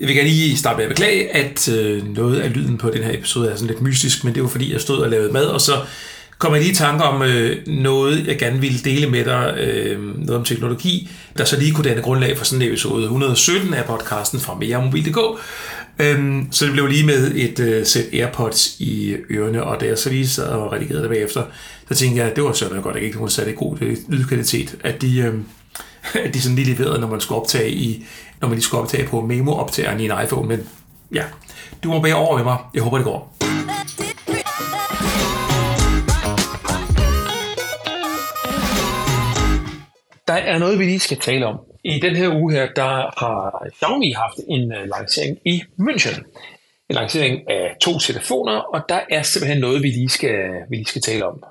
Jeg vil gerne lige starte med at beklage, at øh, noget af lyden på den her episode er sådan lidt mystisk, men det var fordi, jeg stod og lavede mad, og så kom jeg lige i tanke om øh, noget, jeg gerne ville dele med dig, øh, noget om teknologi, der så lige kunne danne grundlag for sådan en episode 117 af podcasten fra meremobil.dk. Øh, så det blev lige med et øh, sæt AirPods i ørerne, og da jeg så lige sad og redigerede det bagefter, så tænkte jeg, at det var sådan godt, at jeg ikke kunne sætte god øh, lydkvalitet, at de... Øh, det de sådan lige leveret, når man skulle optage i, når man lige skulle optage på memo-optageren i en iPhone, men ja, du må bære over med mig. Jeg håber, det går. Der er noget, vi lige skal tale om. I den her uge her, der har Xiaomi haft en øh, lancering i München. En lancering af to telefoner, og der er simpelthen noget, vi lige skal, vi lige skal tale om.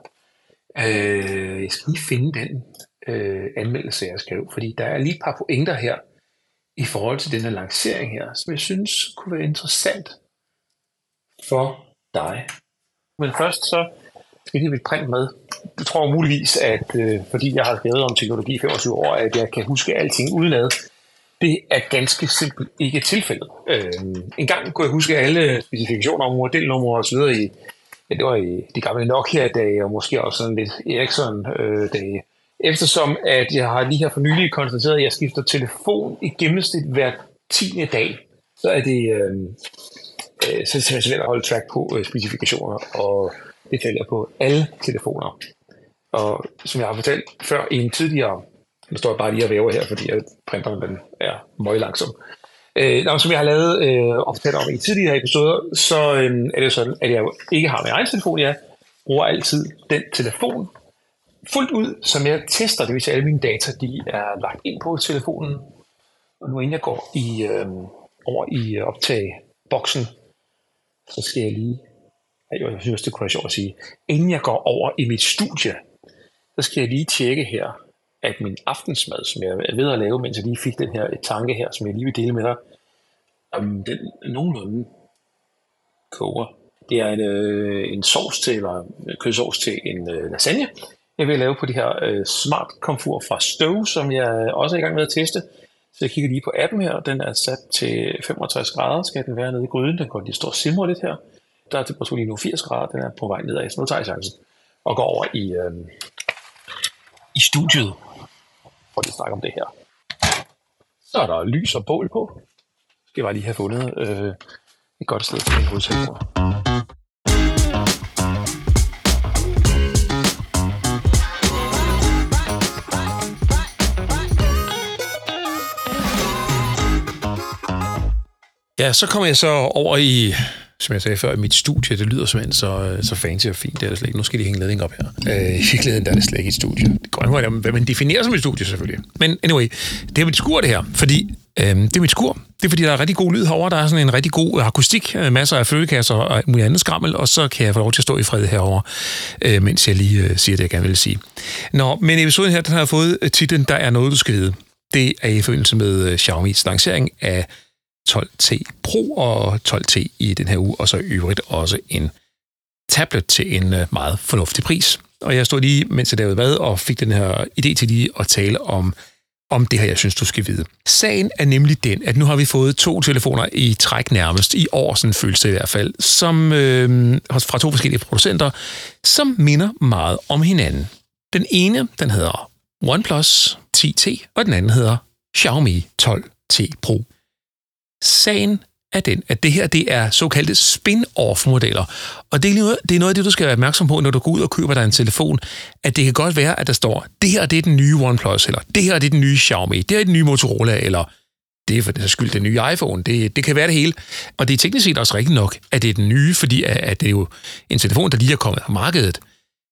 Øh, jeg skal lige finde den uh, anmeldelse, jeg skrev, fordi der er lige et par pointer her i forhold til den her lancering her, som jeg synes kunne være interessant for dig. Men først så skal jeg lige print med. Jeg tror muligvis, at øh, fordi jeg har skrevet om teknologi i 25 år, at jeg kan huske alting udenad. Det er ganske simpelt ikke tilfældet. Øh, en gang kunne jeg huske alle specifikationer om modelnumre og så videre i, ja, det var i de gamle Nokia-dage, og måske også sådan lidt Ericsson-dage. Eftersom at jeg har lige her for nylig konstateret, at jeg skifter telefon i gennemsnit hver 10. dag, så er det øhm, øh, så er det svært at holde track på øh, specifikationer, og det på alle telefoner. Og som jeg har fortalt før i en tidligere, nu står jeg bare lige og væver her, fordi jeg printeren den er meget langsom. Øh, når, som jeg har lavet øh, og fortalt om i tidligere episoder, så øh, er det jo sådan, at jeg ikke har min egen telefon. Jeg bruger altid den telefon fuldt ud, som jeg tester. Det vil sige, alle mine data de er lagt ind på telefonen. Og nu inden jeg går i, øh, over i øh, optageboksen, så skal jeg lige jeg synes, det kunne være sjovt at sige. Inden jeg går over i mit studie, så skal jeg lige tjekke her, at min aftensmad, som jeg er ved at lave, mens jeg lige fik den her et tanke her, som jeg lige vil dele med dig, om den nogenlunde koger. Det er en, øh, en sovs til, eller kødsovs til en øh, lasagne, jeg vil lave på de her øh, smart komfur fra Stove, som jeg øh, også er i gang med at teste. Så jeg kigger lige på appen her, den er sat til 65 grader, skal den være nede i gryden, den går lige stå simre lidt her der er temperatur lige nu 80 grader, den er på vej nedad, så nu tager jeg chancen og går over i, øh, i studiet, for at snakke om det her. Så er der lys og bål på. Skal jeg bare lige have fundet øh, et godt sted til en hovedtelefon. Ja, så kommer jeg så over i som jeg sagde før, i mit studie, det lyder simpelthen så, øh, så fancy og fint. Det er det slet ikke. Nu skal de hænge ledning op her. Øh, I virkeligheden der er det slet ikke et studie. Det går ikke, hvad man definerer som et studie selvfølgelig. Men anyway, det er mit skur det her, fordi øh, det er mit skur. Det er fordi, der er rigtig god lyd herover. Der er sådan en rigtig god akustik, øh, masser af følekasser og muligt andet skrammel, og så kan jeg få lov til at stå i fred herover, øh, mens jeg lige øh, siger det, jeg gerne vil sige. Nå, men episoden her, den har fået titlen, Der er noget, du skal vide. Det er i forbindelse med øh, Xiaomi's lancering af 12T Pro og 12T i den her uge, og så i øvrigt også en tablet til en øh, meget fornuftig pris. Og jeg stod lige, mens jeg lavede hvad, og fik den her idé til lige at tale om, om det her, jeg synes, du skal vide. Sagen er nemlig den, at nu har vi fået to telefoner i træk nærmest, i år, sådan føles det i hvert fald, som, øh, fra to forskellige producenter, som minder meget om hinanden. Den ene, den hedder OnePlus 10T, og den anden hedder Xiaomi 12T Pro. Sagen er den, at det her det er såkaldte spin-off-modeller. Og det er, noget, det er noget af det, du skal være opmærksom på, når du går ud og køber dig en telefon, at det kan godt være, at der står, det her det er den nye OnePlus, eller det her det er den nye Xiaomi, det her er den nye Motorola, eller det er for det skyld den nye iPhone. Det, det kan være det hele. Og det er teknisk set også rigtigt nok, at det er den nye, fordi at det er jo en telefon, der lige er kommet på markedet.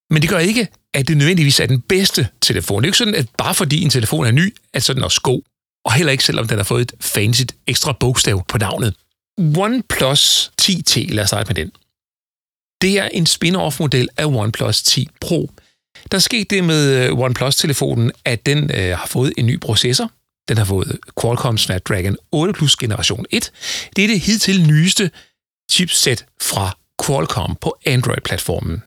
Men det gør ikke, at det nødvendigvis er den bedste telefon. Det er ikke sådan, at bare fordi en telefon er ny, at så er den også god og heller ikke selvom den har fået et fancy ekstra bogstav på navnet. OnePlus 10T, lad os starte med den. Det er en spin-off-model af OnePlus 10 Pro. Der skete det med øh, OnePlus-telefonen, at den øh, har fået en ny processor. Den har fået Qualcomm Snapdragon 8 Plus generation 1. Det er det hidtil nyeste chipset fra Qualcomm på Android-platformen.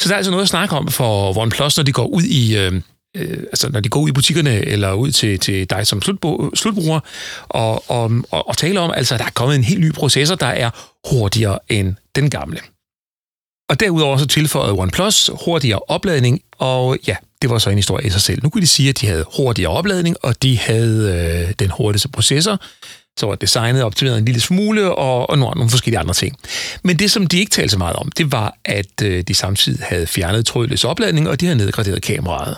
Så der er altså noget at snakke om for OnePlus, når de går ud i, øh, øh, altså når de går ud i butikkerne eller ud til, til dig som slutbruger og, og, og, og tale om, altså der er kommet en helt ny processor, der er hurtigere end den gamle. Og derudover så tilføjede OnePlus hurtigere opladning, og ja, det var så en historie i sig selv. Nu kunne de sige, at de havde hurtigere opladning, og de havde øh, den hurtigste processor, så var designet optimeret en lille smule, og, og nogle, nogle forskellige andre ting. Men det, som de ikke talte så meget om, det var, at øh, de samtidig havde fjernet trådløs opladning, og de havde nedgraderet kameraet.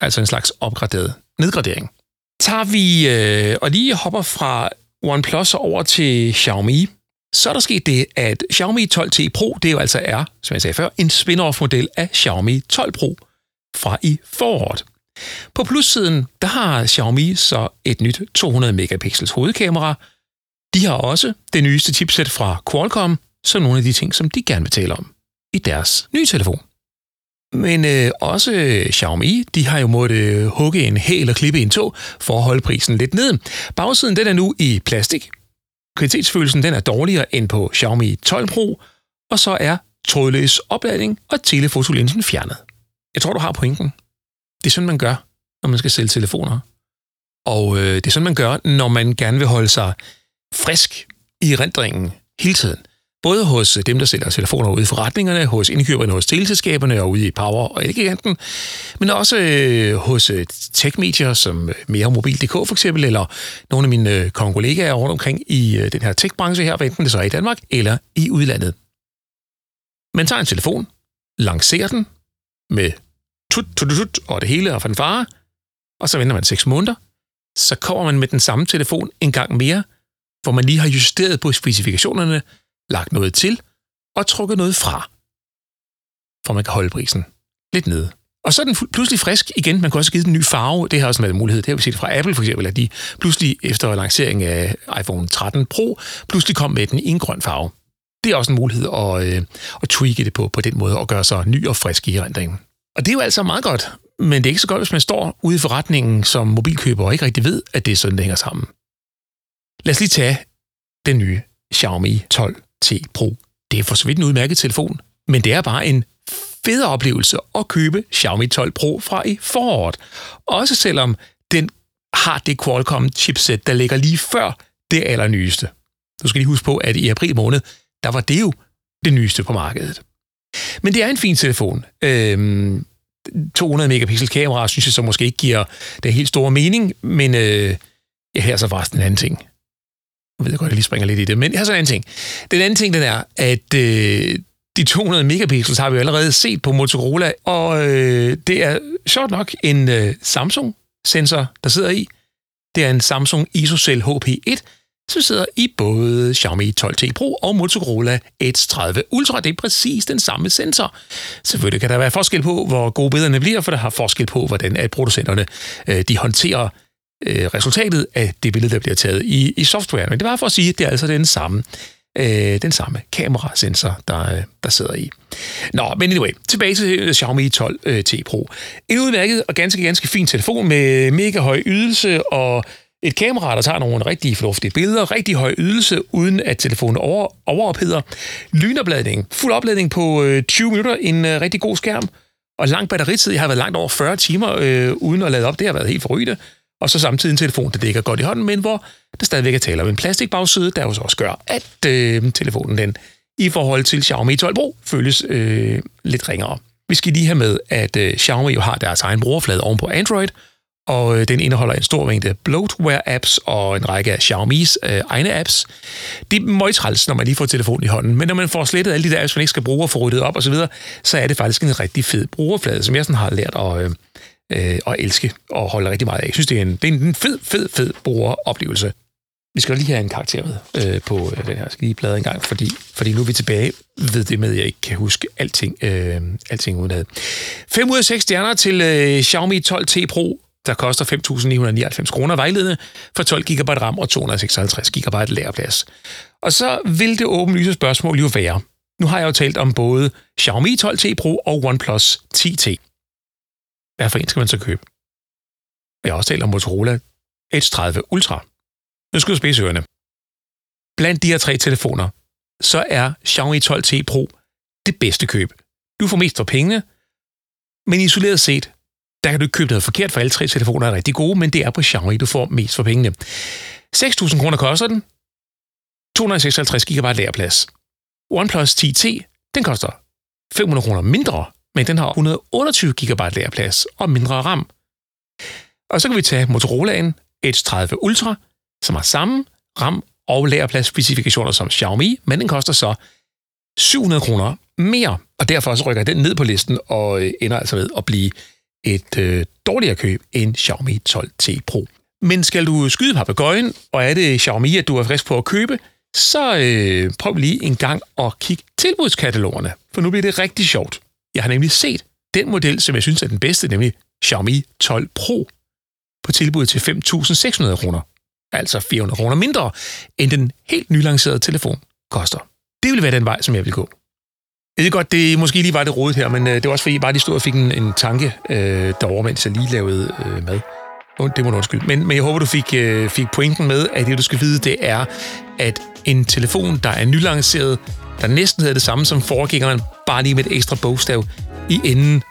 Altså en slags opgraderet nedgradering. Tager vi øh, og lige hopper fra OnePlus over til Xiaomi, så er der sket det, at Xiaomi 12T Pro, det jo altså er, som jeg sagde før, en spin-off-model af Xiaomi 12 Pro fra i foråret. På plussiden, der har Xiaomi så et nyt 200 megapixels hovedkamera. De har også det nyeste chipset fra Qualcomm, så nogle af de ting, som de gerne vil tale om i deres nye telefon. Men øh, også Xiaomi, de har jo måttet øh, hugge en hæl og klippe en tog for at holde prisen lidt ned. Bagsiden den er nu i plastik. Kvalitetsfølelsen den er dårligere end på Xiaomi 12 Pro, og så er trådløs opladning og telefotolinsen fjernet. Jeg tror, du har pointen. Det er sådan, man gør, når man skal sælge telefoner. Og øh, det er sådan, man gør, når man gerne vil holde sig frisk i rendringen hele tiden. Både hos dem, der sælger telefoner ude i forretningerne, hos indkøberne, hos teleselskaberne og ude i Power og Elgiganten, men også øh, hos øh, tech-medier som øh, meremobil.dk for eksempel, eller nogle af mine øh, kollegaer rundt omkring i øh, den her tech-branche her, enten det så er i Danmark eller i udlandet. Man tager en telefon, lancerer den med tut, tut, tut, og det hele og fanfare, og så venter man 6 måneder, så kommer man med den samme telefon en gang mere, hvor man lige har justeret på specifikationerne, lagt noget til og trukket noget fra, for man kan holde prisen lidt nede. Og så er den pludselig frisk igen. Man kan også give den en ny farve. Det har også været en mulighed. Det har vi set fra Apple for eksempel, at de pludselig efter lanceringen af iPhone 13 Pro, pludselig kom med den i en grøn farve. Det er også en mulighed at, øh, at tweake det på, på den måde og gøre sig ny og frisk i erindringen. Og det er jo altså meget godt, men det er ikke så godt, hvis man står ude i forretningen som mobilkøber og ikke rigtig ved, at det er sådan, det hænger sammen. Lad os lige tage den nye Xiaomi 12 12T Pro. Det er for så vidt en udmærket telefon, men det er bare en fed oplevelse at købe Xiaomi 12 Pro fra i foråret. Også selvom den har det Qualcomm-chipset, der ligger lige før det allernyeste. Du skal lige huske på, at i april måned, der var det jo det nyeste på markedet. Men det er en fin telefon. Øhm, 200 megapixel kamera synes jeg så måske ikke giver den helt store mening, men øh, ja, her er så faktisk en anden ting. Jeg ved godt, jeg lige springer lidt i det, men jeg har så en anden ting. Den anden ting, den er, at øh, de 200 megapixels har vi jo allerede set på Motorola, og øh, det er sjovt nok en øh, Samsung-sensor, der sidder i. Det er en Samsung ISOCELL HP1, som sidder i både Xiaomi 12T Pro og Motorola Edge 30 Ultra. Det er præcis den samme sensor. Selvfølgelig kan der være forskel på, hvor gode billederne bliver, for der har forskel på, hvordan at producenterne øh, de håndterer øh, resultatet af det billede, der bliver taget i, i softwaren. Men det var for at sige, at det er altså den samme øh, den samme kamerasensor, der, øh, der sidder i. Nå, men anyway, tilbage til øh, Xiaomi 12T øh, Pro. En udmærket og ganske, ganske fin telefon med mega høj ydelse og et kamera, der tager nogle rigtig fornuftige billeder, rigtig høj ydelse, uden at telefonen over, overopheder. Lynopladning, fuld opladning på øh, 20 minutter, en øh, rigtig god skærm, og lang batteritid. Jeg har været langt over 40 timer øh, uden at lade op. Det har været helt forrygende. Og så samtidig en telefon, der ligger godt i hånden, men hvor der stadigvæk er tale om en plastikbagside, der jo så også gør, at øh, telefonen den i forhold til Xiaomi 12 Pro føles øh, lidt ringere. Vi skal lige have med, at øh, Xiaomi jo har deres egen brugerflade oven på Android, og øh, den indeholder en stor mængde bloatware-apps og en række af Xiaomi's øh, egne apps. Det er meget træls, når man lige får telefonen i hånden, men når man får slettet alle de der apps, man ikke skal bruge og få ryddet op osv., så, så er det faktisk en rigtig fed brugerflade, som jeg sådan har lært at, øh, øh, at elske og holde rigtig meget af. Jeg synes, det er en, det er en fed, fed, fed brugeroplevelse. Vi skal lige have en karakter med øh, på øh, den her. skideplade en gang, fordi, fordi nu er vi tilbage ved det med, at jeg ikke kan huske alting, øh, alting udenad. 5 ud af 6 stjerner til øh, Xiaomi 12T Pro der koster 5.999 kroner vejledende for 12 GB RAM og 256 GB læreplads. Og så vil det åbenlyse spørgsmål jo være, nu har jeg jo talt om både Xiaomi 12T Pro og OnePlus 10T. Hvad for en skal man så købe? Jeg har også talt om Motorola Edge 30 Ultra. Nu skal du spise ørerne. Blandt de her tre telefoner, så er Xiaomi 12T Pro det bedste køb. Du får mest for pengene, men isoleret set, der kan du ikke købe noget forkert, for alle tre telefoner er rigtig gode, men det er på Xiaomi, du får mest for pengene. 6.000 kroner koster den. 256 GB lagerplads. OnePlus 10T, den koster 500 kroner mindre, men den har 128 GB lagerplads og mindre RAM. Og så kan vi tage Motorolaen Edge 30 Ultra, som har samme RAM og lagerpladsspecifikationer som Xiaomi, men den koster så 700 kroner mere, og derfor så rykker den ned på listen og øh, ender altså ved at blive et øh, dårligere køb end Xiaomi 12T Pro. Men skal du skyde papegøjen, og er det Xiaomi, at du er frisk på at købe, så øh, prøv lige en gang at kigge tilbudskatalogerne, for nu bliver det rigtig sjovt. Jeg har nemlig set den model, som jeg synes er den bedste, nemlig Xiaomi 12 Pro, på tilbud til 5.600 kroner. Altså 400 kroner mindre, end den helt nylancerede telefon koster. Det ville være den vej, som jeg vil gå. Jeg ved godt, det måske lige var det rodet her, men øh, det var også fordi, bare de stod og fik en, en tanke øh, derovre, mens jeg lige lavede øh, mad. Det må du undskylde. Men, men jeg håber, du fik, øh, fik pointen med, at det, du skal vide, det er, at en telefon, der er nylanceret, der næsten hedder det samme som forgængeren, bare lige med et ekstra bogstav i enden.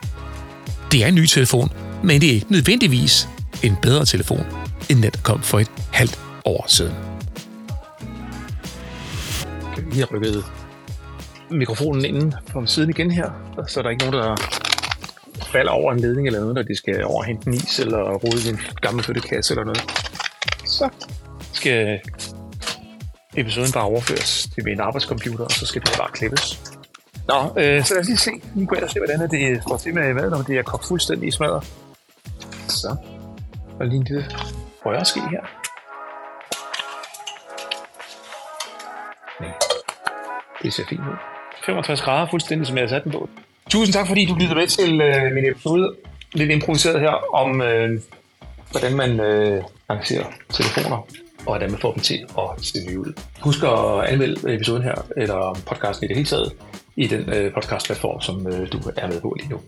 Det er en ny telefon, men det er ikke nødvendigvis en bedre telefon, end den, der kom for et halvt år siden. Kan vi har rykket mikrofonen inden på siden igen her, så er der ikke nogen, der falder over en ledning eller noget, når de skal overhente en is eller rode i en gammel flyttekasse eller noget. Så skal episoden bare overføres til min arbejdscomputer, og så skal det bare klippes. Nå, øh, så lad os lige se. Nu går jeg og se, hvordan det øh, står til med maden, når det er kogt fuldstændig i smadret. Så. Og lige en lille rørske her. Det ser fint ud. 65 grader, fuldstændig som jeg har sat den på. Tusind tak, fordi du lyttede med til øh, min episode, lidt improviseret her, om øh, hvordan man øh, arrangerer telefoner, og hvordan man får dem til at se nye ud. Husk at anmelde episoden her, eller podcasten i det hele taget, i den øh, podcastplatform, som øh, du er med på lige nu.